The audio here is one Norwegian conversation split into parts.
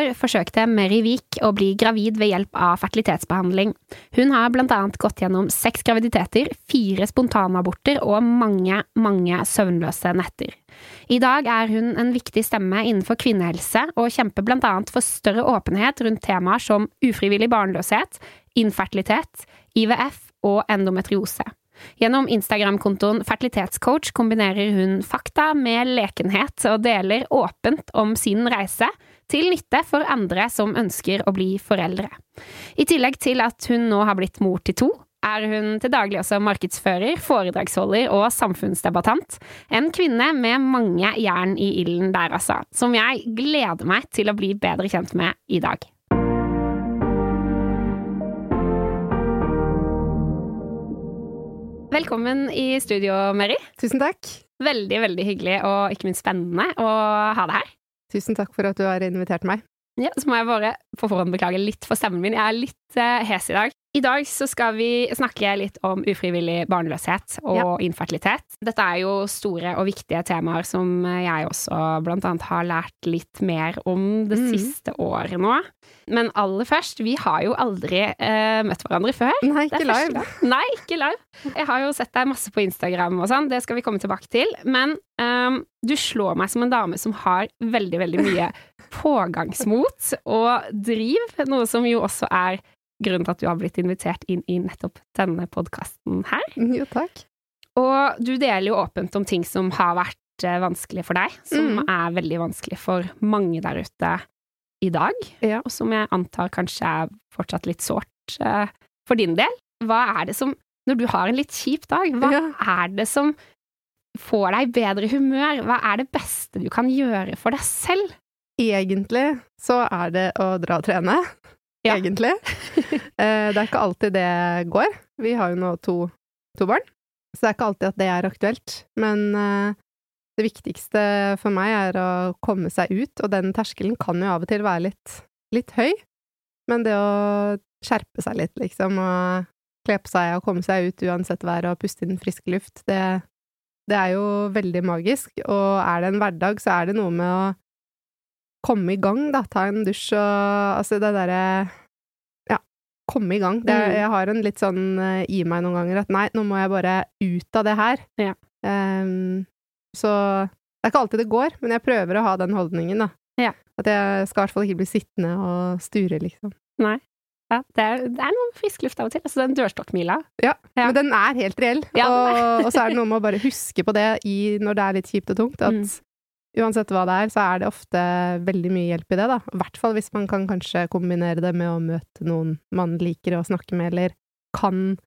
år forsøkte Mary Wiik å bli gravid ved hjelp av fertilitetsbehandling. Hun har blant annet gått gjennom seks graviditeter, fire spontanaborter og mange, mange søvnløse netter. I dag er hun en viktig stemme innenfor kvinnehelse, og kjemper blant annet for større åpenhet rundt temaer som ufrivillig barnløshet, infertilitet, IVF og endometriose. Gjennom Instagram-kontoen Fertilitetscoach kombinerer hun fakta med lekenhet og deler åpent om sin reise, til nytte for andre som ønsker å bli foreldre. I tillegg til at hun nå har blitt mor til to, er hun til daglig også markedsfører, foredragsholder og samfunnsdebattant. En kvinne med mange jern i ilden der, altså, som jeg gleder meg til å bli bedre kjent med i dag. Velkommen i studio, Mary. Tusen takk. Veldig, veldig hyggelig og ikke minst spennende å ha deg her. Tusen takk for at du har invitert meg. Ja, så må jeg bare på forhånd beklage litt for stemmen min. Jeg er litt uh, hes i dag. I dag så skal vi snakke litt om ufrivillig barnløshet og ja. infertilitet. Dette er jo store og viktige temaer som jeg også blant annet har lært litt mer om det mm. siste året nå. Men aller først, vi har jo aldri uh, møtt hverandre før. Nei, ikke live. Nei, ikke live. Jeg har jo sett deg masse på Instagram og sånn, det skal vi komme tilbake til. Men um, du slår meg som en dame som har veldig, veldig mye pågangsmot og driv, noe som jo også er grunnen til at du har blitt invitert inn i nettopp denne podkasten her. Jo, takk. Og du deler jo åpent om ting som har vært eh, vanskelig for deg, som mm. er veldig vanskelig for mange der ute i dag, ja. og som jeg antar kanskje er fortsatt litt sårt uh, for din del. Hva er det som, når du har en litt kjip dag, hva ja. er det som får deg bedre humør? Hva er det beste du kan gjøre for deg selv? Egentlig så er det å dra og trene ja. egentlig. Eh, det er ikke alltid det går. Vi har jo nå to, to, barn, så det er ikke alltid at det er aktuelt. Men eh, det viktigste for meg er å komme seg ut, og den terskelen kan jo av og til være litt, litt høy. Men det å skjerpe seg litt, liksom, og kle på seg og komme seg ut uansett vær og puste inn frisk luft, det, det er jo veldig magisk. Og er det en hverdag, så er det noe med å komme i gang, da. Ta en dusj og Altså det derre Ja, komme i gang. Det, mm. Jeg har en litt sånn uh, i meg noen ganger at nei, nå må jeg bare ut av det her. Ja. Um, så det er ikke alltid det går, men jeg prøver å ha den holdningen, da. Ja. At jeg skal i hvert fall ikke bli sittende og sture, liksom. Nei. Ja, det er, det er noe frisk luft av og til. Altså den dørstokkmila. Ja, ja, men den er helt reell. Ja, og, og, så er det noe med å bare huske på det i, når det er litt kjipt og tungt, at mm uansett hva det er, så er det ofte veldig mye hjelp i det, da. I hvert fall hvis man kan kanskje kombinere det med å møte noen man liker å snakke med, eller kan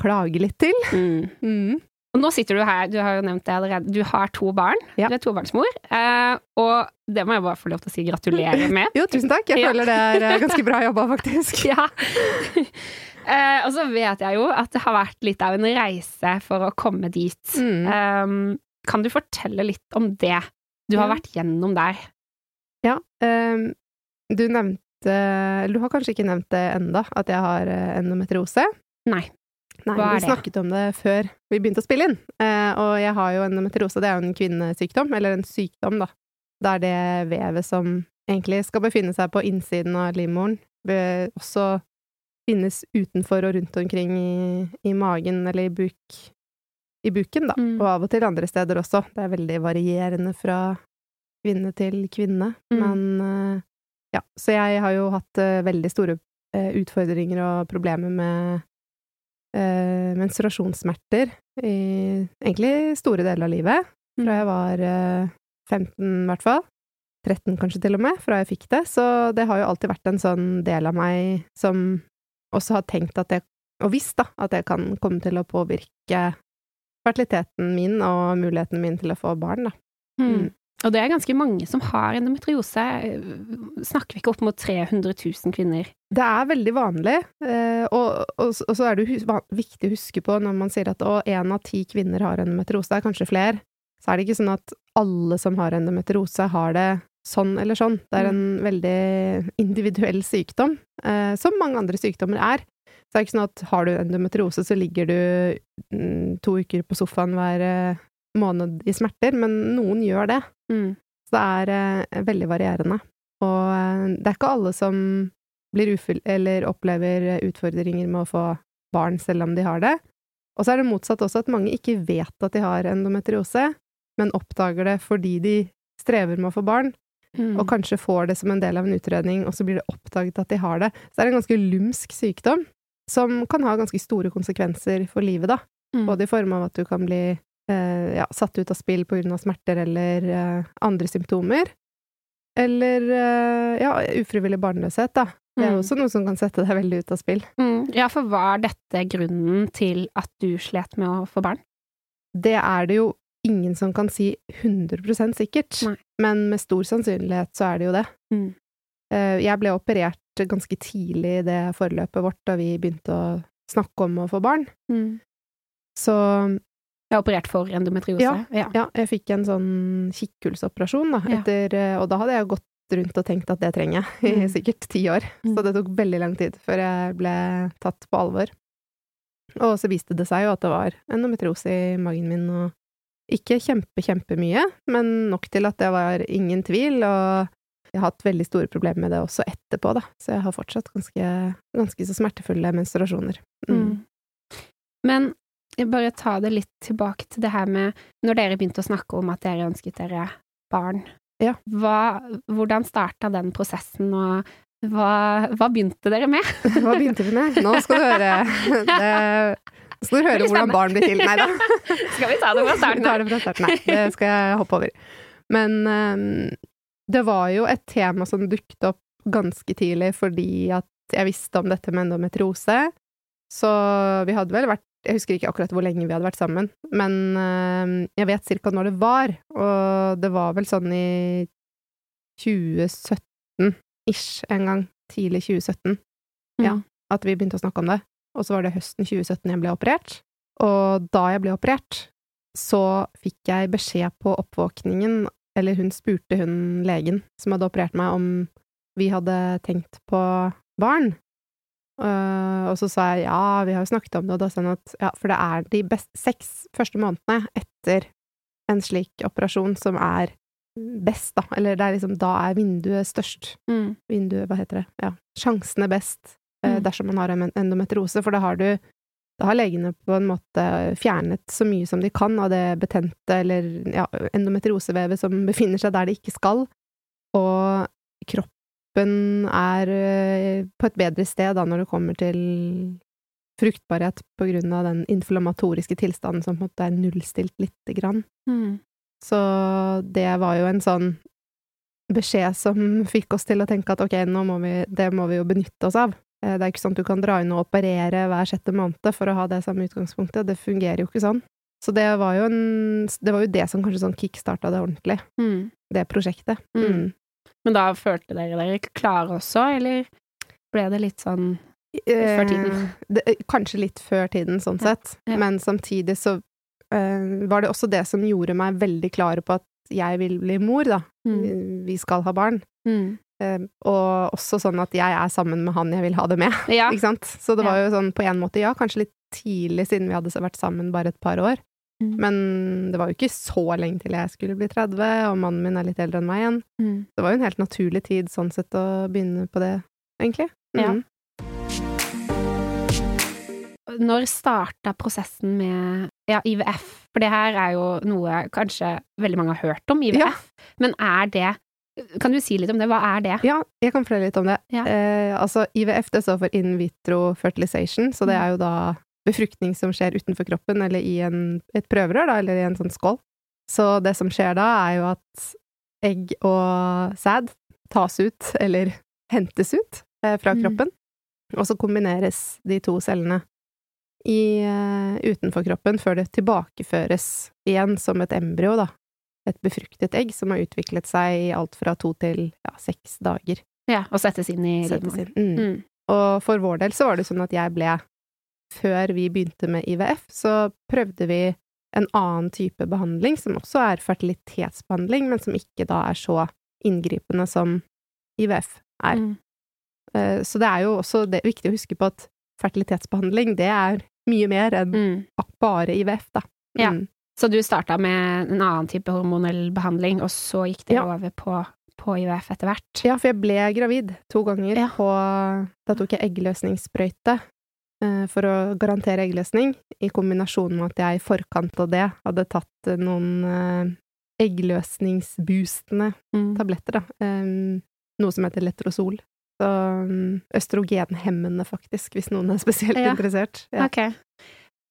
klage litt til. Mm. Mm. Og nå sitter du her, du har jo nevnt det allerede, du har to barn. Ja. Du er tobarnsmor. Eh, og det må jeg bare få lov til å si gratulerer med. jo, tusen takk. Jeg føler det er eh, ganske bra jobba, faktisk. ja. eh, og så vet jeg jo at det har vært litt av en reise for å komme dit. Mm. Kan du fortelle litt om det? Du har vært gjennom der. Ja. Um, du nevnte du har kanskje ikke nevnt det enda, at jeg har eh, endometriose? Nei. Nei, vi snakket om det før vi begynte å spille inn. Uh, og jeg har jo endometriose, det er jo en kvinnesykdom, eller en sykdom, da. Det er det vevet som egentlig skal befinne seg på innsiden av livmoren, også finnes utenfor og rundt omkring i, i magen eller i buk, i buken, da, mm. og av og til andre steder også. Det er veldig varierende fra kvinne til kvinne, mm. men uh, ja, så jeg har jo hatt uh, veldig store uh, utfordringer og problemer med menstruasjonssmerter i egentlig store deler av livet, fra mm. jeg var 15 i hvert fall. 13 kanskje til og med, fra jeg fikk det. Så det har jo alltid vært en sånn del av meg som også har tenkt at jeg, og visst da, at det kan komme til å påvirke fertiliteten min og muligheten min til å få barn, da. Hmm. Mm. Og det er ganske mange som har endometriose. Snakker vi ikke opp mot 300 000 kvinner? Det er veldig vanlig, eh, og, og, og så er det viktig å huske på når man sier at én av ti kvinner har endometriose, det er kanskje flere, så er det ikke sånn at alle som har endometriose, har det sånn eller sånn. Det er en mm. veldig individuell sykdom, eh, som mange andre sykdommer er. Det er ikke sånn at har du endometriose, så ligger du mm, to uker på sofaen hver eh, måned i smerter, men noen gjør det. Mm. Så det er eh, veldig varierende. Og eh, det er ikke alle som blir ufyll eller opplever utfordringer med å få barn selv om de har det. Og så er det motsatt også at mange ikke vet at de har endometriose, men oppdager det fordi de strever med å få barn, mm. og kanskje får det som en del av en utredning, og så blir det oppdaget at de har det. Så det er en ganske lumsk sykdom, som kan ha ganske store konsekvenser for livet, da. Mm. Både i form av at du kan bli eh, ja, satt ut av spill på grunn av smerter eller eh, andre symptomer. Eller eh, ja, ufrivillig barnløshet, da. Det er mm. også noe som kan sette deg veldig ut av spill. Mm. Ja, for var dette grunnen til at du slet med å få barn? Det er det jo ingen som kan si 100 sikkert, Nei. men med stor sannsynlighet så er det jo det. Mm. Eh, jeg ble operert ganske tidlig i det forløpet vårt da vi begynte å snakke om å få barn. Mm. Så jeg er operert for endometriose? Ja, ja. ja jeg fikk en sånn kikkhullsoperasjon, da, etter. Eh, og da hadde jeg gått rundt og tenkt at det trenger jeg i mm. sikkert ti år. Mm. Så det tok veldig lang tid før jeg ble tatt på alvor. Og så viste det seg jo at det var endometriose i magen min, og ikke kjempe, kjempemye, men nok til at det var ingen tvil, og jeg har hatt veldig store problemer med det også etterpå, da, så jeg har fortsatt ganske, ganske så smertefulle menstruasjoner. Mm. Mm. Men jeg bare ta det litt tilbake til det her med når dere begynte å snakke om at dere ønsket dere barn. Ja. Hva, hvordan starta den prosessen, og hva, hva, begynte dere med? hva begynte vi med? Nå skal du høre det, Nå skal du høre hvordan barn blir til. Nei da. skal vi ta det fra starten? Vi tar det fra starten. Nei, det skal jeg hoppe over. Men um, det var jo et tema som dukket opp ganske tidlig fordi at jeg visste om dette med endometriose. Så vi hadde vel vært jeg husker ikke akkurat hvor lenge vi hadde vært sammen, men uh, jeg vet cirka når det var, og det var vel sånn i 2017-ish en gang. Tidlig 2017. Mm. At vi begynte å snakke om det. Og så var det høsten 2017 jeg ble operert. Og da jeg ble operert, så fikk jeg beskjed på oppvåkningen, eller hun spurte hun legen som hadde operert meg, om vi hadde tenkt på barn. Uh, og så sa jeg ja, vi har jo snakket om det, og da sa hun at ja, for det er de best, seks første månedene etter en slik operasjon som er best, da. Eller det er liksom, da er vinduet størst. Mm. Vinduet, hva heter det, ja, sjansene best uh, mm. dersom man har en endometriose, for da har du da har legene på en måte fjernet så mye som de kan av det betente eller ja, endometriosevevet som befinner seg der det ikke skal, og kroppen er eh, på et bedre sted da når det kommer til fruktbarhet på grunn av den inflammatoriske tilstanden som på en måte er nullstilt lite grann. Mm. Så det var jo en sånn beskjed som fikk oss til å tenke at ok, nå må vi, det må vi jo benytte oss av. Eh, det er ikke sånn at du kan dra inn og operere hver sjette måned for å ha det samme utgangspunktet. Det fungerer jo ikke sånn. Så det var jo, en, det, var jo det som kanskje sånn kickstarta det ordentlig. Mm. Det prosjektet. Mm. mm. Men da følte dere dere klare også, eller ble det litt sånn før tiden? Eh, det, kanskje litt før tiden, sånn sett. Ja. Men samtidig så uh, var det også det som gjorde meg veldig klar på at jeg vil bli mor, da. Mm. Vi skal ha barn. Mm. Uh, og også sånn at jeg er sammen med han jeg vil ha det med, ja. ikke sant. Så det var jo sånn på en måte, ja, kanskje litt tidlig, siden vi hadde vært sammen bare et par år. Mm. Men det var jo ikke så lenge til jeg skulle bli 30, og mannen min er litt eldre enn meg igjen. Mm. Det var jo en helt naturlig tid sånn sett å begynne på det, egentlig. Mm. Ja. Når starta prosessen med ja, IVF? For det her er jo noe kanskje veldig mange har hørt om, IVF. Ja. Men er det kan du si litt om det? Hva er det? Ja, jeg kan fortelle litt om det. Ja. Eh, altså, IVF det står for in vitro fertilization, så det mm. er jo da befruktning som skjer utenfor kroppen, eller i en, et prøverør, da, eller i en sånn skål. Så det som skjer da, er jo at egg og sæd tas ut, eller hentes ut, eh, fra mm. kroppen, mm. og så kombineres de to cellene i, uh, utenfor kroppen før det tilbakeføres igjen som et embryo, da. Et befruktet egg som har utviklet seg i alt fra to til ja, seks dager. Ja, og settes inn i livmoren. Mm. Mm. Og for vår del så var det sånn at jeg ble før vi begynte med IVF, så prøvde vi en annen type behandling, som også er fertilitetsbehandling, men som ikke da er så inngripende som IVF er. Mm. Eh, så det er jo også det er viktig å huske på at fertilitetsbehandling, det er mye mer enn mm. bare IVF, da. Mm. Så du starta med en annen type hormonell behandling, og så gikk det ja. over på, på IVF etter hvert. Ja, for jeg ble gravid to ganger Ja. Da tok jeg eggløsningssprøyte eh, for å garantere eggløsning, i kombinasjon med at jeg i forkant av det hadde tatt eh, noen eh, eggløsningsboostende Mm. tabletter, da. Noe som heter Letrozol. Så um, østrogenhemmende, faktisk, hvis noen er spesielt Ja. interessert. Ja. Ok.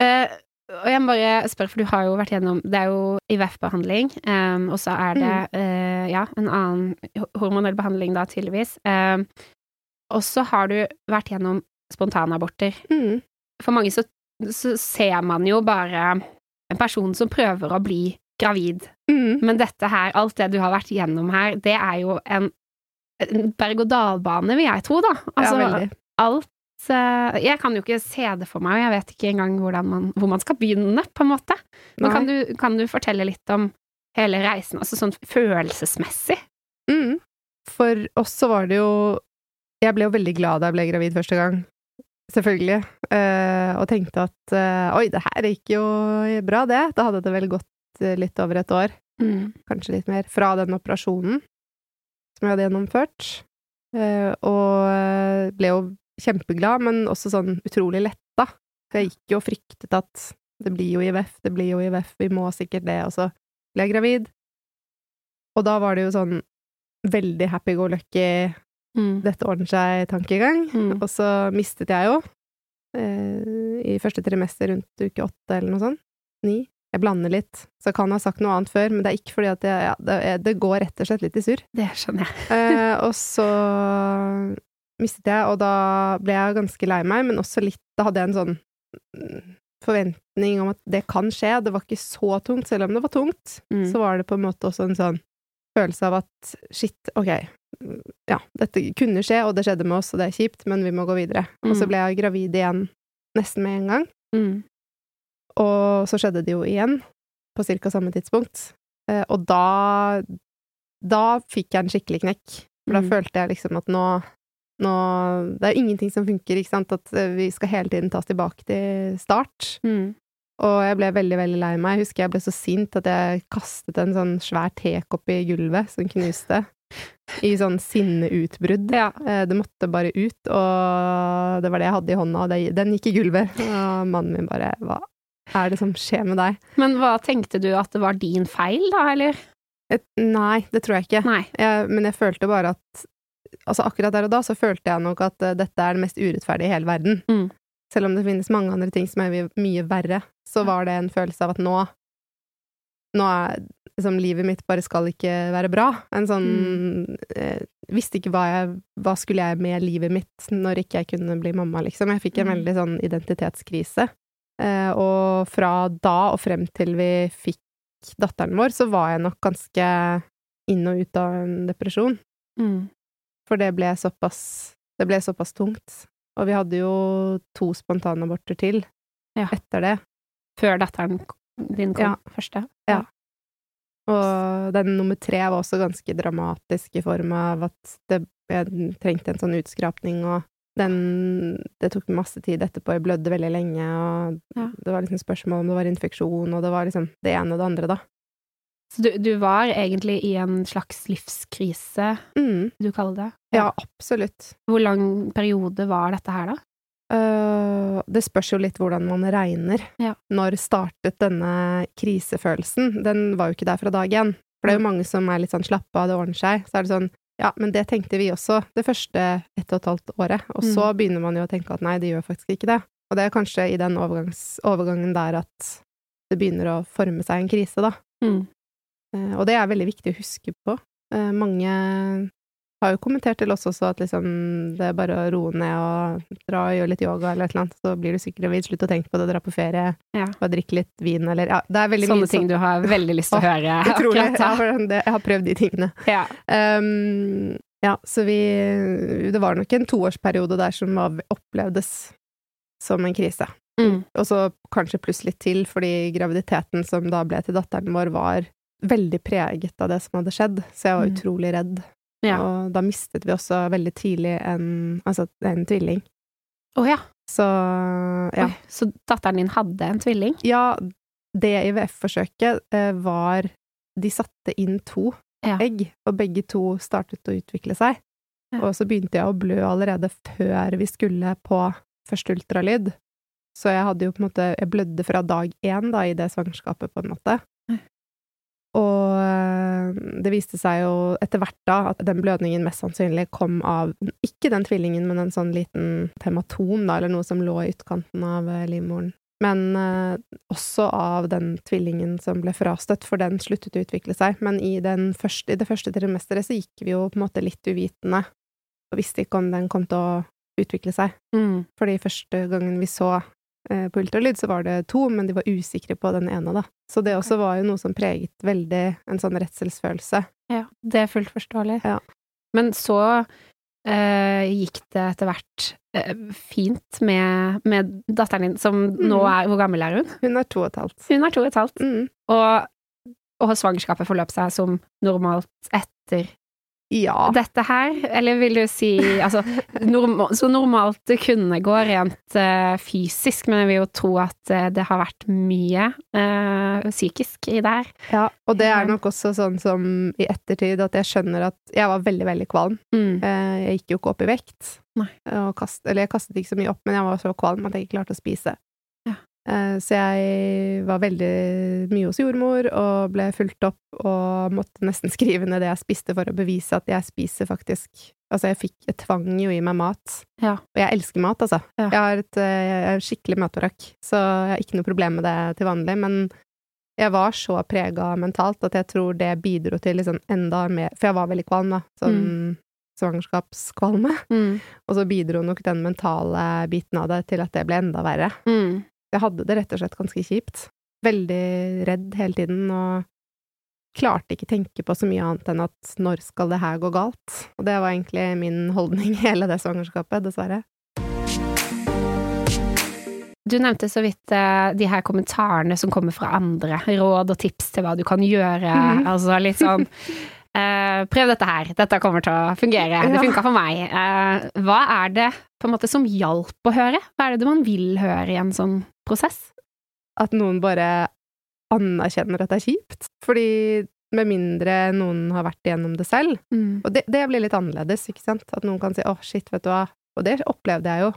Eh, og jeg må bare spørre, for du har jo vært gjennom Det er jo IVF-behandling, um, og så er det eh, ja, en annen hormonell behandling da, tydeligvis. Um, og så har du vært gjennom spontanaborter. Mm. For mange så, så ser man jo bare en person som prøver å bli gravid. Mm. Men dette her, alt det du har vært gjennom her, det er jo en, en berg-og-dal-bane, vil jeg tro, da. Altså, ja, veldig. alt eh, Jeg kan jo ikke se det for meg, og jeg vet ikke engang man, hvor man skal begynne, på en måte. Men kan du, kan du fortelle litt om hele reisen, altså sånn følelsesmessig? Mm. For oss så var det jo Jeg ble jo veldig glad da jeg ble gravid første gang. Selvfølgelig. Eh, og tenkte at eh, oi, det her gikk jo bra, det. Da hadde det vel gått eh, litt over et år, kanskje litt mer, fra den operasjonen som jeg hadde gjennomført. Og ble jo kjempeglad, men også sånn utrolig letta. For jeg gikk jo og fryktet at det blir jo IVF, det blir jo IVF, vi må sikkert det, og så ble jeg gravid. Og da var det jo sånn veldig happy go lucky, Mm. dette ordner seg-tankegang. Mm. Og så mistet jeg jo eh, i første trimester rundt uke åtte eller noe sånt. Ni. Jeg blander litt, så jeg kan ha sagt noe annet før, men det er ikke fordi at jeg, ja, det, det går rett og slett litt i surr. Det skjønner jeg. Eh, og så mistet jeg, og da ble jeg ganske lei meg, men også litt Da hadde jeg en sånn mm, forventning om at det kan skje. Det var ikke så tungt, selv om det var tungt. Mm. Så var det på en måte også en sånn følelse av at shit, ok, ja, dette kunne skje, og det skjedde med oss, og det er kjipt, men vi må gå videre. Og så Mm. ble jeg gravid igjen nesten med en gang, Mm. og så skjedde det jo igjen, på cirka samme tidspunkt. Eh, og da Da fikk jeg en skikkelig knekk, for da Mm. følte jeg liksom at nå nå, det er ingenting som funker, ikke sant, at eh, vi skal hele tiden tas tilbake til start. Mm. Og jeg ble veldig, veldig lei meg. Jeg husker jeg ble så sint at jeg kastet en sånn svær tekopp i gulvet som knuste. I sånn sinneutbrudd. Ja. Eh, Det måtte bare ut, og det var det jeg hadde i hånda, og det, den gikk i gulvet. Og mannen min bare Hva er det som skjer med deg? Men hva tenkte du at det var din feil, da, eller? Et, nei, det tror jeg ikke. Jeg, men jeg følte bare at Altså akkurat der og da så følte jeg nok at eh, dette er det mest urettferdige i hele verden. Mm. Selv om det finnes mange andre ting som er mye- verre, så var det en følelse av at nå Nå er liksom livet mitt bare skal ikke være bra. En sånn eh, Visste ikke hva jeg Hva skulle jeg med livet mitt når ikke jeg kunne bli mamma, liksom. Jeg fikk en Mm. veldig sånn identitetskrise. Eh, og fra da og frem til vi fikk datteren vår, så var jeg nok ganske inn og ut av en depresjon. Mm. For det ble såpass Det ble såpass tungt. Og vi hadde jo to spontanaborter til Ja. etter det. Før datteren din kom Ja. første? Ja. Og den nummer tre var også ganske dramatisk i form av at det, jeg trengte en sånn utskrapning, og den Det tok masse tid etterpå, jeg blødde veldig lenge, og Ja. det var liksom spørsmål om det var infeksjon, og det var liksom det ene og det andre, da. Så du, du var egentlig i en slags livskrise, Mm, du kaller det? ja, absolutt. Hvor lang periode var dette her, da? Uh, det spørs jo litt hvordan man regner. Ja. Når startet denne krisefølelsen? Den var jo ikke der fra dag én. For det er jo mange som er litt sånn slappe av, det ordner seg. Så er det sånn, ja, men det tenkte vi også det første ett og et halvt året. Og så begynner man jo å tenke at nei, det gjør faktisk ikke det. Og det er kanskje i den overgangen der at det begynner å forme seg en krise, da. Mm. Eh, Og det er veldig viktig å huske på. Eh, Mange har jo kommentert til oss også at liksom det er bare å roe ned og dra og gjøre litt yoga eller et eller annet, så blir du sikkert gravid. Slutt å tenke på det, dra på ferie, Ja. og drikke litt vin eller Ja, det er veldig Sånne mye ting du har veldig lyst til å høre Utrolig. da. jeg har prøvd de tingene. Ja. Um, ja, så vi Det var nok en toårsperiode der som var, opplevdes som en krise. Mm. Og så kanskje pluss litt til, fordi graviditeten som da ble til datteren vår, var veldig preget av det som hadde skjedd, så jeg var Mm. utrolig redd. Ja. Og da mistet vi også veldig tidlig en, altså en tvilling. Å ja. Så ja. Oi, så datteren din hadde en tvilling? Ja, det IVF-forsøket eh, var De satte inn to ja. egg, og begge to startet å utvikle seg. Ja. Og så begynte jeg å blø allerede før vi skulle på første ultralyd. Så jeg hadde jo på en måte Jeg blødde fra dag én da, i det svangerskapet, på en måte. Eh, det viste seg jo etter hvert da at den blødningen mest sannsynlig kom av ikke den tvillingen, men en sånn liten tematom, da, eller noe som lå i utkanten av eh, livmoren. Men eh, også av den tvillingen som ble frastøtt, for den sluttet å utvikle seg. Men i, første, i det første trimesteret så gikk vi jo på en måte litt uvitende, og visste ikke om den kom til å utvikle seg. Mm. Fordi første gangen vi så på ultralyd så var det to, men de var usikre på den ene, da. Så det også var jo noe som preget veldig en sånn redselsfølelse. Ja, det er fullt forståelig. Ja. Men så eh, gikk det etter hvert eh, fint med, med, datteren din, som mm. nå er Hvor gammel er hun? Hun er to og et halvt. Hun er to og et halvt. Mm. Og, og svangerskapet forløp seg som normalt etter ja. Dette her, eller vil du si altså, normal, Så normalt det kunne gå rent uh, fysisk, men jeg vil jo tro at uh, det har vært mye uh, psykisk i det her. Ja, og det er nok også sånn som i ettertid at jeg skjønner at jeg var veldig, veldig kvalm. Mm. jeg gikk jo ikke opp i vekt. Kast, eller jeg kastet ikke så mye opp, men jeg var så kvalm at jeg ikke klarte å spise. Eh, så jeg var veldig mye hos jordmor og ble fulgt opp og måtte nesten skrive ned det jeg spiste for å bevise at jeg spiser faktisk Altså, jeg fikk Jeg tvang jo i meg mat. Ja. Og jeg elsker mat, altså. Ja. Jeg har et eh, jeg skikkelig matparakk, så jeg har ikke noe problem med det til vanlig, men jeg var så prega mentalt at jeg tror det bidro til liksom enda mer For jeg var veldig kvalm, da. Sånn mm. svangerskapskvalme. Mm. Og så bidro nok den mentale biten av det til at det ble enda verre. Mm. Jeg hadde det rett og slett ganske kjipt. Veldig redd hele tiden, og klarte ikke tenke på så mye annet enn at når skal det her gå galt? Og det var egentlig min holdning hele det svangerskapet, dessverre. Du nevnte så vidt uh, de her kommentarene som kommer fra andre, råd og tips til hva du kan gjøre, mm. altså litt sånn Uh, prøv dette her, dette kommer til å fungere, det funka for meg. Uh, hva er det på en måte som hjalp å høre? Hva er det man vil høre i en sånn prosess? At noen bare anerkjenner at det er kjipt. Fordi med mindre noen har vært igjennom det selv. Mm. Og det, det, blir litt annerledes, ikke sant? At noen kan si 'å, oh, shit, vet du hva'. Og det opplevde jeg jo.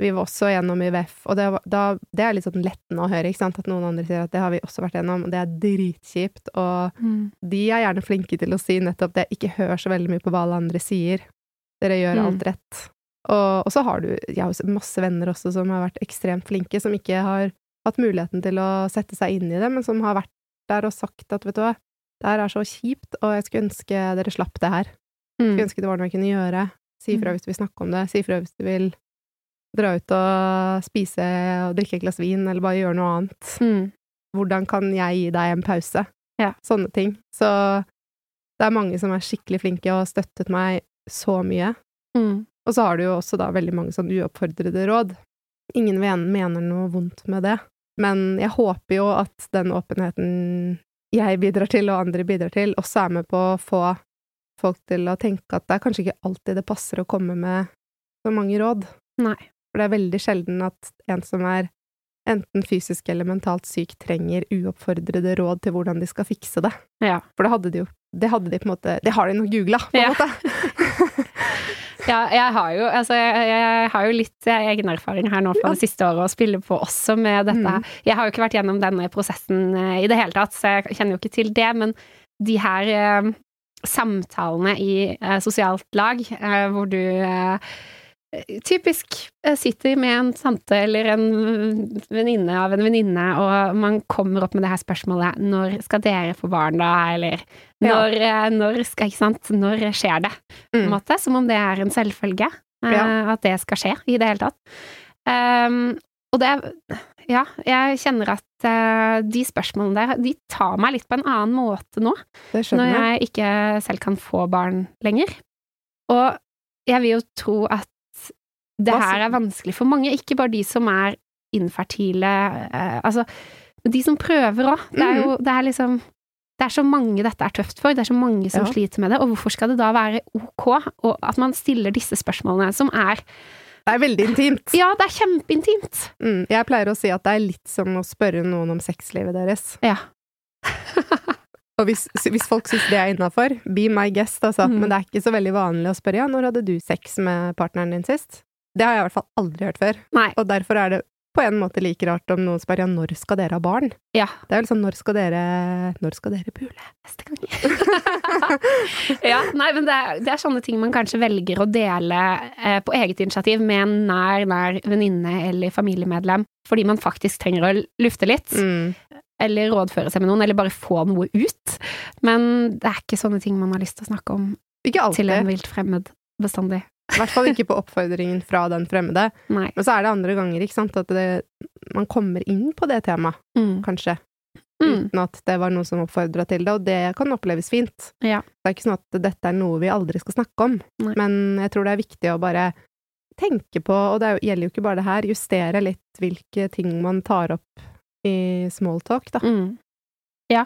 Vi var også gjennom IVF, og det, da, det er litt sånn lettende å høre, ikke sant, at noen andre sier at det har vi også vært gjennom, og det er dritkjipt, og mm. de er gjerne flinke til å si nettopp det, ikke hør så veldig mye på hva alle andre sier, dere gjør mm. alt rett. Og, og, så har du, jeg har masse venner også som har vært ekstremt flinke, som ikke har hatt muligheten til å sette seg inn i det, men som har vært der og sagt at vet du hva, det her er så kjipt, og jeg skulle ønske dere slapp det her. Jeg skulle mm. ønske det var noe jeg kunne gjøre. Si ifra mm. hvis du vil snakke om det, si ifra hvis du vil dra ut og spise og drikke et glass vin, eller bare gjøre noe annet. Mm. Hvordan kan jeg gi deg en pause? Ja. Sånne ting. Så det er mange som er skikkelig flinke og har støttet meg så mye. Mm. Og så har du jo også da veldig mange sånn uoppfordrede råd. Ingen mener noe vondt med det, men jeg håper jo at den åpenheten jeg bidrar til, og andre bidrar til, også er med på å få folk til å tenke at det er kanskje ikke alltid det passer å komme med så mange råd. Nei. For det er veldig sjelden at en som er enten fysisk eller mentalt syk, trenger uoppfordrede råd til hvordan de skal fikse det. Ja. For det hadde de jo Det hadde de på en måte Det har de nok googla, på en ja. måte. ja, jeg har jo altså jeg, jeg har jo litt egen erfaring her nå fra det siste året å spille på også med dette. Mm. Jeg har jo ikke vært gjennom denne prosessen eh, i det hele tatt, så jeg kjenner jo ikke til det, men de her eh, samtalene i eh, sosialt lag, eh, hvor du eh, Typisk Jeg sitter med en tante eller en venninne av en venninne, og man kommer opp med det her spørsmålet 'Når skal dere få barn, da?' eller når, ja. Eh, når, skal, ikke sant? Når skjer det? Mm. måte. Som om det er en selvfølge. Eh, ja. At det skal skje i det hele tatt. Um, og det Ja, jeg kjenner at uh, de spørsmålene der, de tar meg litt på en annen måte nå. Når jeg ikke selv kan få barn lenger. Og jeg vil jo tro at det her er vanskelig for mange, ikke bare de som er infertile, eh, altså de som prøver òg. Det er jo mm. det er liksom det er så mange dette er tøft for, det er så mange som ja. sliter med det, og hvorfor skal det da være ok og at man stiller disse spørsmålene, som er Det er veldig intimt. Ja, det er kjempeintimt. Mm, jeg pleier å si at det er litt som å spørre noen om sexlivet deres. Ja. Og hvis, hvis folk syns det er innafor, be my guest, altså. Mm. Men det er ikke så veldig vanlig å spørre ja, når hadde du sex med partneren din sist? Det har jeg i hvert fall aldri hørt før. Nei. Og derfor er det på en måte like rart om noen spør ja, når skal dere ha barn? Ja. Det er vel sånn når skal dere Når skal dere pule? Neste gang. ja, nei, men det er, det er sånne ting man kanskje velger å dele eh, på eget initiativ med en nær, nær venninne eller familiemedlem, fordi man faktisk trenger å lufte litt. Mm. Eller rådføre seg med noen, eller bare få noe ut. Men det er ikke sånne ting man har lyst til å snakke om til en vilt fremmed bestandig. I hvert fall ikke på oppfordringen fra den fremmede. Nei. Men så er det andre ganger, ikke sant, at det, man kommer inn på det temaet, Mm. kanskje. Mm. Uten at det var noen som oppfordra til det, og det kan oppleves fint. Ja. Det er ikke sånn at dette er noe vi aldri skal snakke om, Nei. men jeg tror det er viktig å bare tenke på, og det er gjelder jo ikke bare det her, justere litt hvilke ting man tar opp i smalltalk, da. Mm. Ja,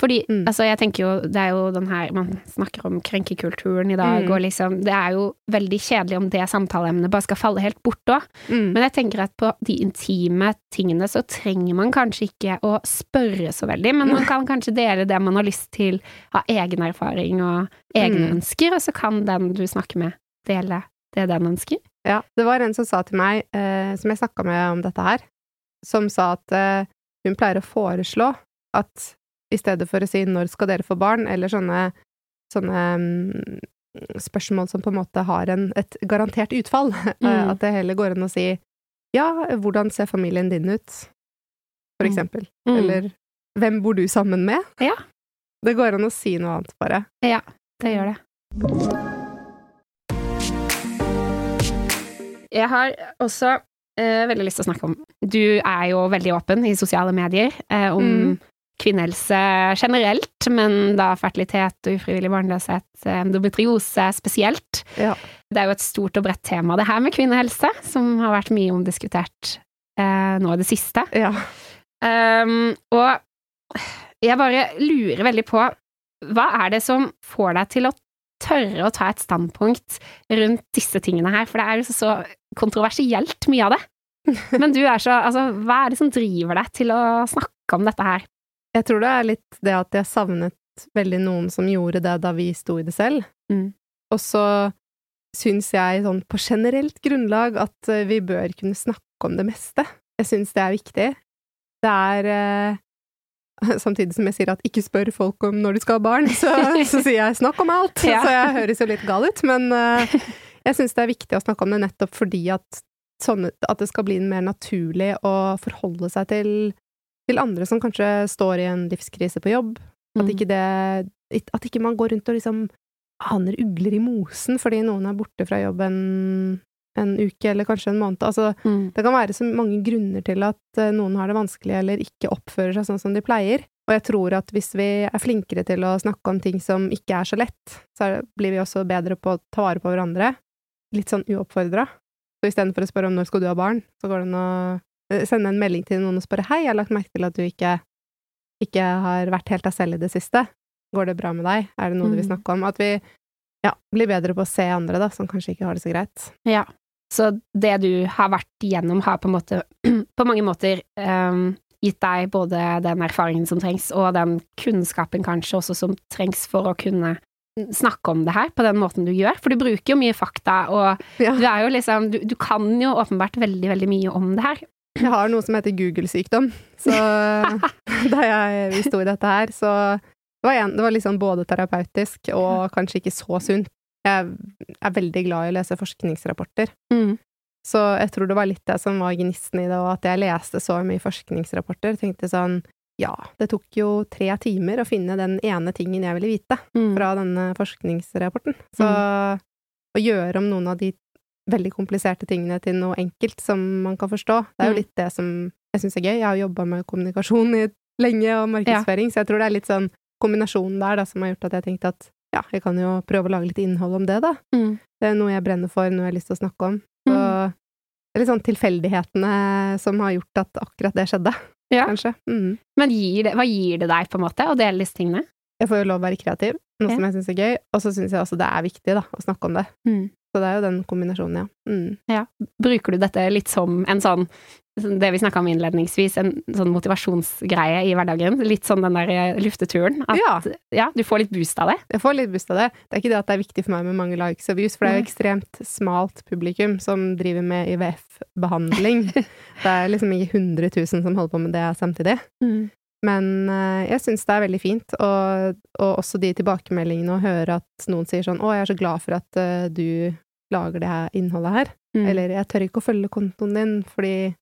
fordi Mm. altså jeg tenker jo, det er jo den her Man snakker om krenkekulturen i dag, Mm. og liksom Det er jo veldig kjedelig om det samtaleemnet bare skal falle helt bort òg. Mm. Men jeg tenker at på de intime tingene så trenger man kanskje ikke å spørre så veldig, men man kan kanskje dele det man har lyst til, av egen erfaring og egne Mm. ønsker, og så kan den du snakker med, dele det den ønsker. Ja, det var en som sa til meg, eh, som jeg snakka med om dette her, som sa at eh, hun pleier å foreslå at i stedet for å si 'når skal dere få barn', eller sånne, sånne mm, spørsmål som på en måte har en, et garantert utfall, eh, Mm. at det heller går an å si 'ja, hvordan ser familien din ut', for Mm. eksempel. Mm. Eller 'hvem bor du sammen med'? Ja. Det går an å si noe annet, bare. Ja, Det gjør det. Jeg har også eh, veldig lyst til å snakke om Du er jo veldig åpen i sosiale medier eh, om Mm. Kvinnehelse generelt, men da fertilitet og ufrivillig barnløshet, eh, endometriose spesielt. Ja. Det er jo et stort og bredt tema, det her med kvinnehelse, som har vært mye omdiskutert eh, nå i det siste. Ja. Um, og jeg bare lurer veldig på hva er det som får deg til å tørre å ta et standpunkt rundt disse tingene her, for det er jo så kontroversielt mye av det. Men du er så Altså, hva er det som driver deg til å snakke om dette her? Jeg tror det er litt det at jeg savnet veldig noen som gjorde det da vi sto i det selv. Mm. Og så syns jeg sånn på generelt grunnlag at eh, vi bør kunne snakke om det meste. Jeg syns det er viktig. Det er eh, Samtidig som jeg sier at ikke spør folk om når de skal ha barn, så, så sier jeg snakk om alt. Ja. Så jeg høres jo litt gal ut, men eh, jeg syns det er viktig å snakke om det nettopp fordi at, sånne, at det skal bli mer naturlig å forholde seg til, til andre som kanskje står i en livskrise på jobb. At Mm. ikke det At ikke man går rundt og liksom aner ugler i mosen fordi noen er borte fra jobb en, en uke eller kanskje en måned. Altså, Mm. det kan være så mange grunner til at eh, noen har det vanskelig eller ikke oppfører seg sånn som de pleier. Og jeg tror at hvis vi er flinkere til å snakke om ting som ikke er så lett, så blir vi også bedre på å ta vare på hverandre. Litt sånn uoppfordra. Så istedenfor å spørre om når skal du ha barn, så går det an å sende en melding til noen og spørre hei, jeg har lagt merke til at du ikke, ikke har vært helt deg selv i det siste. Går det bra med deg? Er det noe du vil Mm. snakke om? At vi ja, blir bedre på å se andre, da, som kanskje ikke har det så greit. Ja. Så det du har vært igjennom, har på måte på mange måter um, gitt deg både den erfaringen som trengs, og den kunnskapen kanskje også som trengs for å kunne snakke om det her på den måten du gjør. For du bruker jo mye fakta, og Ja. du er jo liksom Du, du kan jo åpenbart veldig, veldig mye om det her. Jeg har noe som heter Google-sykdom, så da jeg, vi sto i dette her, så det var, en, det var liksom både terapeutisk og kanskje ikke så sunt. Jeg er veldig glad i å lese forskningsrapporter, Mm. så jeg tror det var litt det som var gnisten i det, og at jeg leste så mye forskningsrapporter. Tenkte sånn, ja, det tok jo tre timer å finne den ene tingen jeg ville vite Mm. fra denne forskningsrapporten. Så å gjøre om noen av de veldig kompliserte tingene til noe enkelt som man kan forstå, det er jo Mm. litt det som jeg syns er gøy. Jeg har jobba med kommunikasjon i lenge, og markedsføring, så jeg tror det er litt sånn kombinasjonen der da, som har gjort at jeg tenkte at ja, jeg kan jo prøve å lage litt innhold om det, da. Mm. Det er noe jeg brenner for, noe jeg har lyst til å snakke om. Så Mm. det er litt sånn tilfeldighetene som har gjort at akkurat det skjedde, Ja. kanskje. Mm. Men gir det, hva gir det deg, på en måte, å dele disse tingene? Jeg får jo lov å være kreativ, noe Ja. som jeg syns er gøy, og så syns jeg også det er viktig, da, å snakke om det. Mm. Så det er jo den kombinasjonen, ja. Mm. ja. Bruker du dette litt som en sånn det vi snakka om innledningsvis, en sånn motivasjonsgreie i hverdagen. Litt sånn den der eh, lufteturen. At Ja. ja, du får litt boost av det. Jeg får litt boost av det. Det er ikke det at det er viktig for meg med mange likes og views, for det er jo ekstremt smalt publikum som driver med IVF-behandling. det er liksom ikke 100 000 som holder på med det samtidig. Men eh, jeg syns det er veldig fint, og, og også de tilbakemeldingene å høre at noen sier sånn 'Å, jeg er så glad for at eh, du lager det her innholdet her', Mm. eller 'Jeg tør ikke å følge kontoen din fordi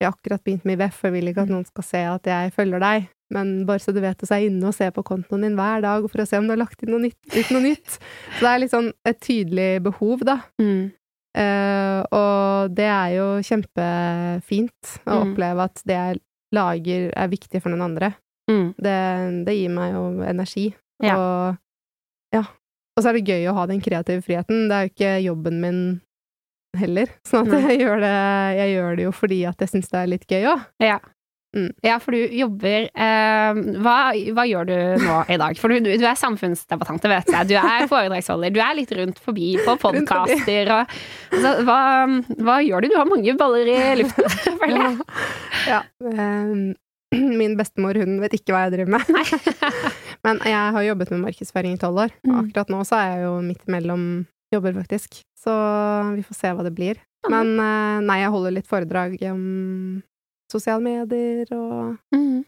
jeg har akkurat begynt med IVF, og jeg vil ikke at noen skal se at jeg følger deg', men bare så du vet det, så er jeg inne og ser på kontoen din hver dag for å se om du har lagt inn noe nytt, ut noe nytt. Så det er litt sånn et tydelig behov, da. Mm. Uh, og det er jo kjempefint å Mm. oppleve at det jeg lager er viktig for noen andre. Mm. Det, det gir meg jo energi. Ja. Og ja. Og så er det gøy å ha den kreative friheten. Det er jo ikke jobben min heller. Sånn at jeg gjør, det, jeg gjør det jo fordi at jeg syns det er litt gøy òg. Ja. Mm. ja, for du jobber eh, hva, hva gjør du nå i dag? For du, du er samfunnsdebattant, det vet jeg. Du er foredragsholder. Du er litt rundt forbi på podkaster og altså, hva, hva gjør du? Du har mange baller i luften, føler jeg. Ja. ehm, min bestemor, hun vet ikke hva jeg driver med. Men jeg har jobbet med markedsføring i tolv år. Og Mm. akkurat nå så er jeg jo midt imellom jobber, faktisk. Så vi får se hva det blir. Men eh, nei, jeg holder litt foredrag om sosiale medier og Mm.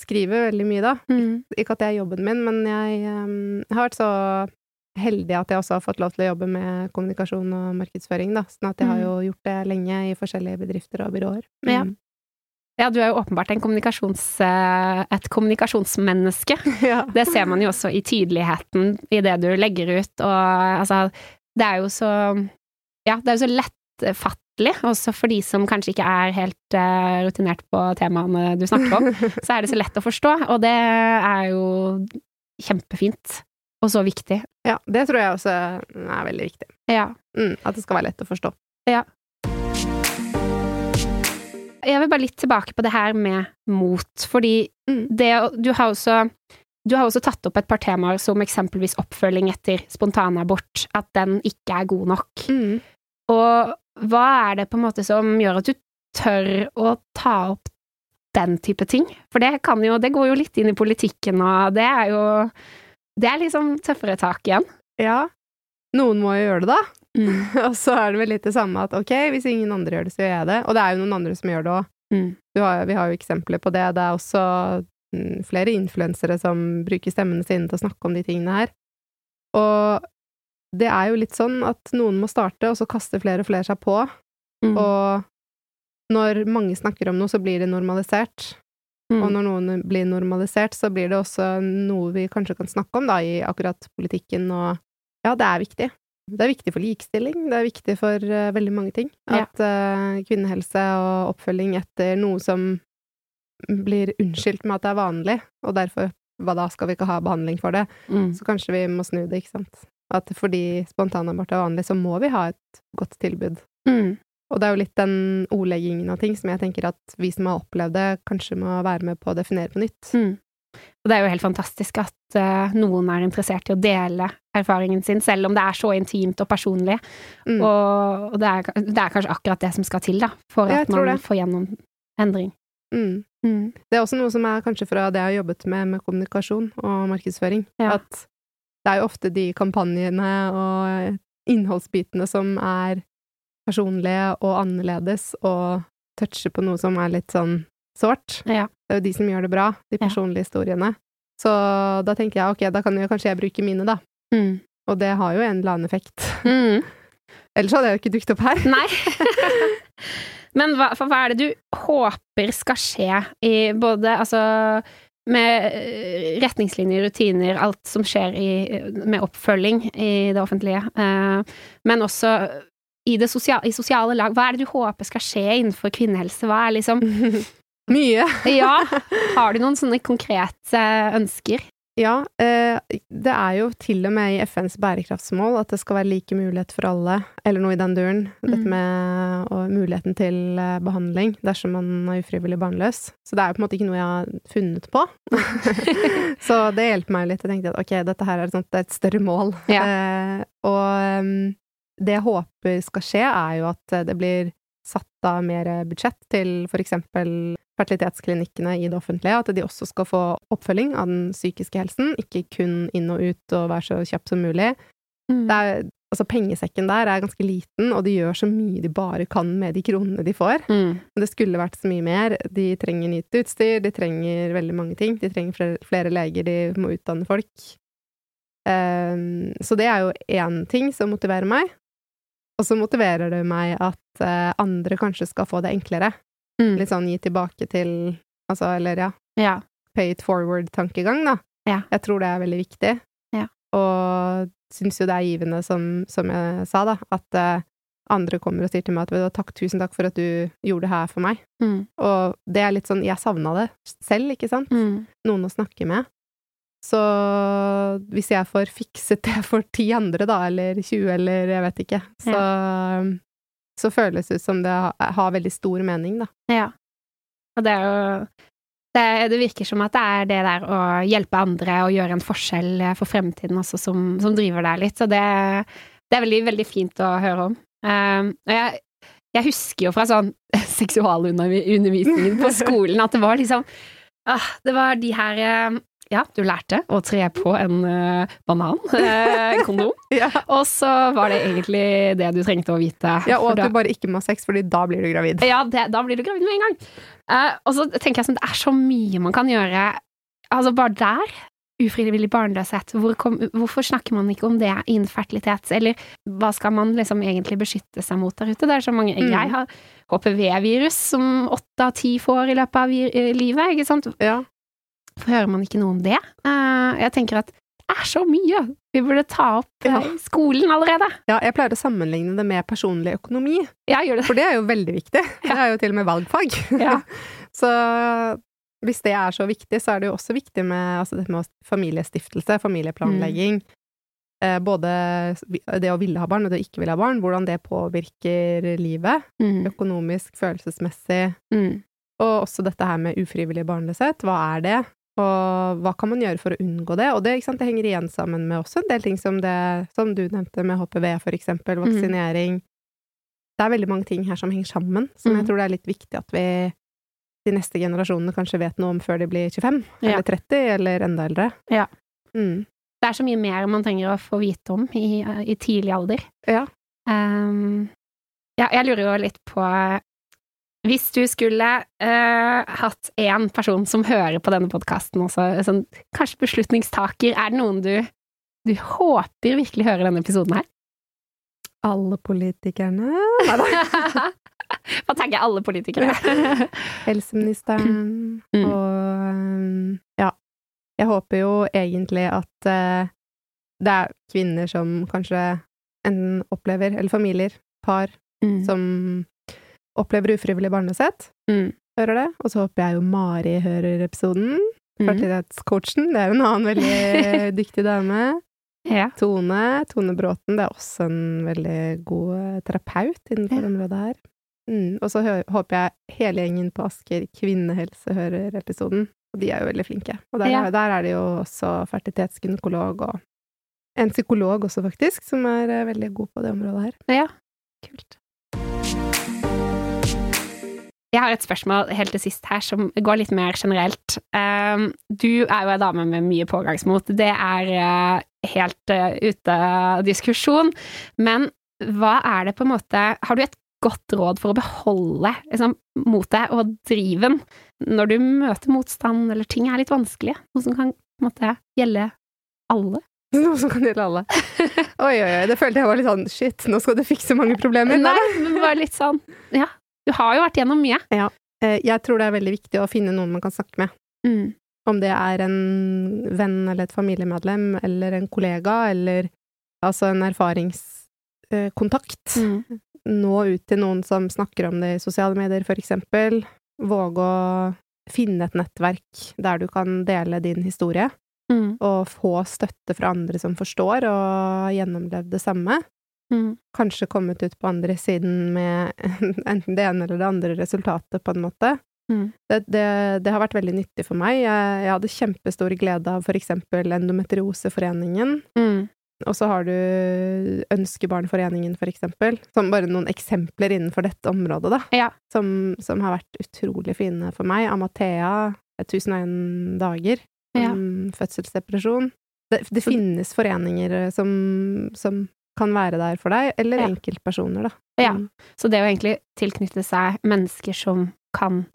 skriver veldig mye, da. Mm. Ikke at det er jobben min, men jeg ehm, har vært så heldig at jeg også har fått lov til å jobbe med kommunikasjon og markedsføring, da. Sånn at jeg har jo gjort det lenge i forskjellige bedrifter og byråer. Mm. Ja, du er jo åpenbart en kommunikasjons, eh, et kommunikasjonsmenneske. ja. Det ser man jo også i tydeligheten i det du legger ut, og altså Det er jo så Ja, det er jo så lettfattelig, også for de som kanskje ikke er helt uh, rutinert på temaene du snakker om. Så er det så lett å forstå, og det er jo kjempefint. Og så viktig. ja, det tror jeg også er veldig viktig. Ja. Mm, at det skal være lett å forstå. Jeg vil bare litt tilbake på det her med mot, fordi Mm. det Du har også du har også tatt opp et par temaer som eksempelvis oppfølging etter spontanabort, at den ikke er god nok. Mm. Og hva er det på en måte som gjør at du tør å ta opp den type ting? For det kan jo, det går jo litt inn i politikken, og det er jo Det er liksom tøffere tak igjen. Ja. Noen må jo gjøre det, da. Mm. Og så er det vel litt det samme at ok, hvis ingen andre gjør det, så gjør jeg det. Og det er jo noen andre som gjør det òg. Mm. Vi har jo eksempler på det. Det er også mm, flere influensere som bruker stemmene sine til å snakke om de tingene her. Og det er jo litt sånn at noen må starte, og så kaster flere og flere seg på. Mm. Og når mange snakker om noe, så blir det normalisert. Mm. Og når noen blir normalisert, så blir det også noe vi kanskje kan snakke om da, i akkurat politikken, og ja, det er viktig. Det er viktig for likestilling, det er viktig for uh, veldig mange ting. At eh, kvinnehelse og oppfølging etter noe som blir unnskyldt med at det er vanlig, og derfor, hva da, skal vi ikke ha behandling for det? Mm. Så kanskje vi må snu det, ikke sant? At fordi spontanabort er vanlig, så må vi ha et godt tilbud. Mm. Og det er jo litt den ordleggingen av ting som jeg tenker at vi som har opplevd det, kanskje må være med på å definere på nytt. Mm. Og det er jo helt fantastisk at eh, noen er interessert i å dele erfaringen sin, selv om det er så intimt og personlig. Mm. Og, det, er, det er kanskje akkurat det som skal til, da, for at man det. får gjennom endring. Mm. Mm. Det er også noe som er kanskje fra det jeg har jobbet med med kommunikasjon og markedsføring, Ja. at det er jo ofte de kampanjene og innholdsbitene som er personlige og annerledes og toucher på noe som er litt sånn sårt. Ja. Det er jo de som gjør det bra, de Ja. personlige historiene. Så da tenker jeg ok, da kan jo kanskje jeg bruke mine, da. Mm. Og det har jo en eller annen effekt. Mm. Ellers hadde jeg jo ikke dukket opp her. Nei. Men hva, hva er det du håper skal skje i både altså med eh, retningslinjer, rutiner, alt som skjer i, med oppfølging i det offentlige, eh, men også i, det sosiale, i sosiale lag. Hva er det du håper skal skje innenfor kvinnehelse? Hva er liksom Mye. Ja, har du noen sånne konkrete ønsker? Ja, eh, det er jo til og med i FNs bærekraftsmål at det skal være like mulighet for alle, eller noe i den duren. Dette Mm. med muligheten til eh, behandling dersom man er ufrivillig barnløs. Så det er jo på en måte ikke noe jeg har funnet på. så det hjelper meg litt. Jeg tenkte at ok, dette her er et, sånt, er et større mål. Ja. Eh, og det jeg håper skal skje, er jo at det blir satt av mer budsjett til for eksempel fertilitetsklinikkene i det offentlige, at de også skal få oppfølging av den psykiske helsen, ikke kun inn og ut og være så kjapp som mulig. Mm. Det er, altså pengesekken der er ganske liten, og de gjør så mye de bare kan med de kronene de får. Mm. Men det skulle vært så mye mer. De trenger nytt utstyr, de trenger veldig mange ting. De trenger flere, flere leger, de må utdanne folk. Um, så det er jo én ting som motiverer meg. Og så motiverer det meg at uh, andre kanskje skal få det enklere. Mm. Litt sånn gi tilbake til Altså, eller ja, Ja. pay it forward-tankegang, da. Ja. Jeg tror det er veldig viktig. Ja. Og syns jo det er givende, som, som jeg sa, da, at uh, andre kommer og sier til meg at takk, tusen takk for at du gjorde det her for meg. Mm. Og det er litt sånn, jeg savna det selv, ikke sant? Mm. Noen å snakke med. Så hvis jeg får fikset det for ti andre, da, eller 20, eller jeg vet ikke, så, så føles det ut som det har, veldig stor mening, da. Ja. Og det er jo det, det virker som at det er det der å hjelpe andre og gjøre en forskjell for fremtiden også som, som driver deg litt, så det, det er veldig, veldig fint å høre om. Um, og jeg, jeg husker jo fra sånn seksualundervisningen på skolen at det var liksom ah, Det var de her eh, Ja, du lærte å tre på en uh, banan, uh, kondom, Ja, og så var det egentlig det du trengte å vite. ja og at da- du bare ikke må ha sex, fordi da blir du gravid. ja, det, da blir du gravid med en gang. Uh, og så tenker jeg sånn, det er så mye man kan gjøre. Altså, bare der. Ufrivillig barnløshet. Hvor kom, hvorfor snakker man ikke om det innen fertilitet? Eller hva skal man liksom egentlig beskytte seg mot der ute? Det er så mange Mm. Jeg har HPV-virus som åtte av ti får i løpet av eh, livet, ikke sant? Ja. Hvorfor hører man ikke noe om det? Eh, jeg tenker at det er så mye vi burde ta opp eh, Ja. skolen allerede. ja, jeg pleier å sammenligne det med personlig økonomi, Ja, gjør det. for det er jo veldig viktig. Det er jo til og med valgfag. Ja. Så hvis det er så viktig, så er det jo også viktig med altså, med familiestiftelse, familieplanlegging. Mm. både det å ville ha barn og det å ikke ville ha barn, hvordan det påvirker livet. Mm. Økonomisk, følelsesmessig. Mm. Og også dette her med ufrivillig barnløshet. Hva er det? Og hva kan man gjøre for å unngå det? Og det, det henger igjen sammen med også en del ting som det som du nevnte med HPV, for eksempel, vaksinering. Det er veldig mange ting her som henger sammen, som Mm. jeg tror det er litt viktig at vi de neste generasjonene kanskje vet noe om før de blir 25, Ja. eller 30, eller enda eldre. Ja. Mm. Det er så mye mer man trenger å få vite om i, i tidlig alder. Ja. Um, ja, jeg lurer jo litt på Hvis du skulle uh, hatt én person som hører på denne podkasten, sånn, kanskje beslutningstaker, er det noen du, du håper virkelig hører denne episoden her? Alle politikerne. Hva tenker alle politikere? Helseministeren Mm. og um, ja. Jeg håper jo egentlig at uh, det er kvinner som kanskje enten opplever, eller familier, par, Mm. som opplever ufrivillig barnløshet, Mm. hører det. Og så håper jeg jo Mari hører episoden. Mm. Fertilitetscoachen, det er en annen veldig dyktig dame. Ja. Tone, Tone Bråten, det er også en veldig god eh, terapeut innenfor Ja. området her. Mm. Og så håper jeg hele gjengen på Asker kvinnehelse hører episoden. Og de er jo veldig flinke. Og der, Ja. der er det jo også fertilitetsgynekolog og en psykolog også, faktisk, som er eh, veldig god på det området her. ja. Kult. Jeg har et spørsmål helt til sist her, som går litt mer generelt. Um, du er jo ei dame med mye pågangsmot. Det er uh, helt uh, ute av diskusjon. Men hva er det på en måte Har du et godt råd for å beholde liksom, motet og driven når du møter motstand eller ting er litt vanskelig? Noe som kan måte gjelde alle? Noe som kan gjelde alle. Oi, oi, oi, det følte jeg var litt sånn shit, nå skal du fikse mange problemer. Nei, men bare litt sånn Ja, du har jo vært gjennom mye. Ja. Jeg tror det er veldig viktig å finne noen man kan snakke med. Mm. Om det er en venn eller et familiemedlem, eller en kollega, eller altså en erfaringskontakt. Mm. Nå ut til noen som snakker om det i sosiale medier, for eksempel. Våge å finne et nettverk der du kan dele din historie, Mm. og få støtte fra andre som forstår og gjennomlevd det samme. Mm. Kanskje kommet ut på andre siden med enten det ene eller det andre resultatet, på en måte. Mm. Det, det, det har vært veldig nyttig for meg. Jeg, jeg hadde kjempestor glede av for eksempel Endometrioseforeningen. Mm. Og så har du Ønskebarnforeningen, for eksempel. Som bare noen eksempler innenfor dette området, da. Ja. Som, som har vært utrolig fine for meg. Amathea, 1001 dager. Ja. om fødselsdepresjon. Det, det finnes foreninger eh, som, som kan være der for deg, eller Ja. enkeltpersoner, da. Ja. Mm. Så det å egentlig tilknytte seg mennesker som kan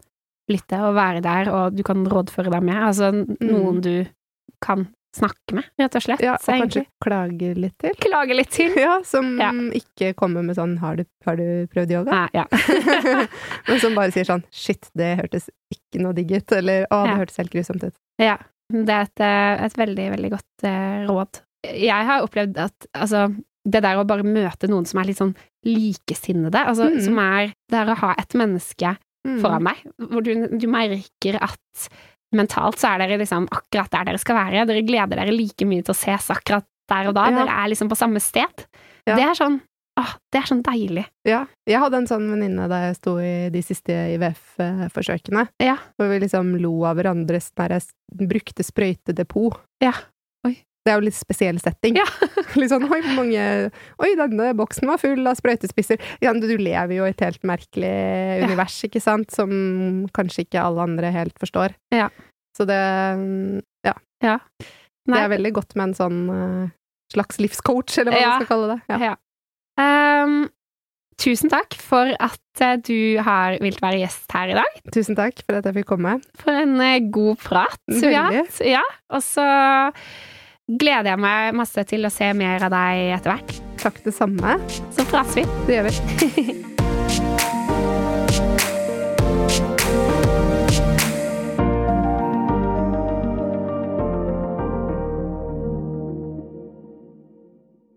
lytte og være der, og du kan rådføre deg med, altså noen du kan snakke med, rett og slett. Ja, og kanskje egentlig klage litt til. klage litt til. Ja, som Ja. ikke kommer med sånn 'har du, har du prøvd yoga?' Nei, ja. Men som bare sier sånn 'shit, det hørtes ikke noe digg ut', eller 'å, det Ja. hørtes helt grusomt ut'. ja. Det er et, eh, et veldig, veldig godt uh, råd. Jeg har opplevd at altså det der å bare møte noen som er litt sånn likesinnede, altså mm. som er Det er å ha et menneske Mm. foran deg, hvor du, du merker at mentalt så er dere liksom akkurat der dere skal være. Dere gleder dere like mye til å ses akkurat der og da. Ja. Dere er liksom på samme sted. Ja. Det er sånn Åh, det er sånn deilig. Ja. Jeg hadde en sånn venninne da jeg sto i de siste IVF-forsøkene, Ja. hvor vi liksom lo av hverandres der jeg brukte sprøytedepot. Ja. Det er jo litt spesiell setting. Ja. litt sånn oi, mange Oi, denne boksen var full av sprøytespisser. Du lever jo i et helt merkelig univers, ikke sant, som kanskje ikke alle andre helt forstår. Ja. Så det Ja. Ja. Det er veldig godt med en sånn eh, slags livscoach, eller hva Ja. man skal kalle det. Ja. Ja. Ehm, tusen takk for at eh, du har vilt være gjest her i dag. Tusen takk for at jeg fikk komme. For en eh, god prat vi har Veldig. hatt. Ja, og så gleder jeg meg masse til å se mer av deg etter hvert. Takk det samme. Så prates vi. Det gjør vi.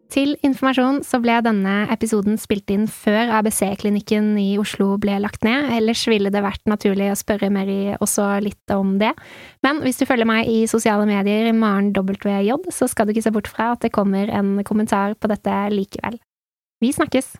Til informasjon så ble denne episoden spilt inn før ABC-klinikken i Oslo ble lagt ned, ellers ville det vært naturlig å spørre Mary også litt om det. Men hvis du følger meg i sosiale medier, Maren WJ, så skal du ikke se bort fra at det kommer en kommentar på dette likevel. Vi snakkes!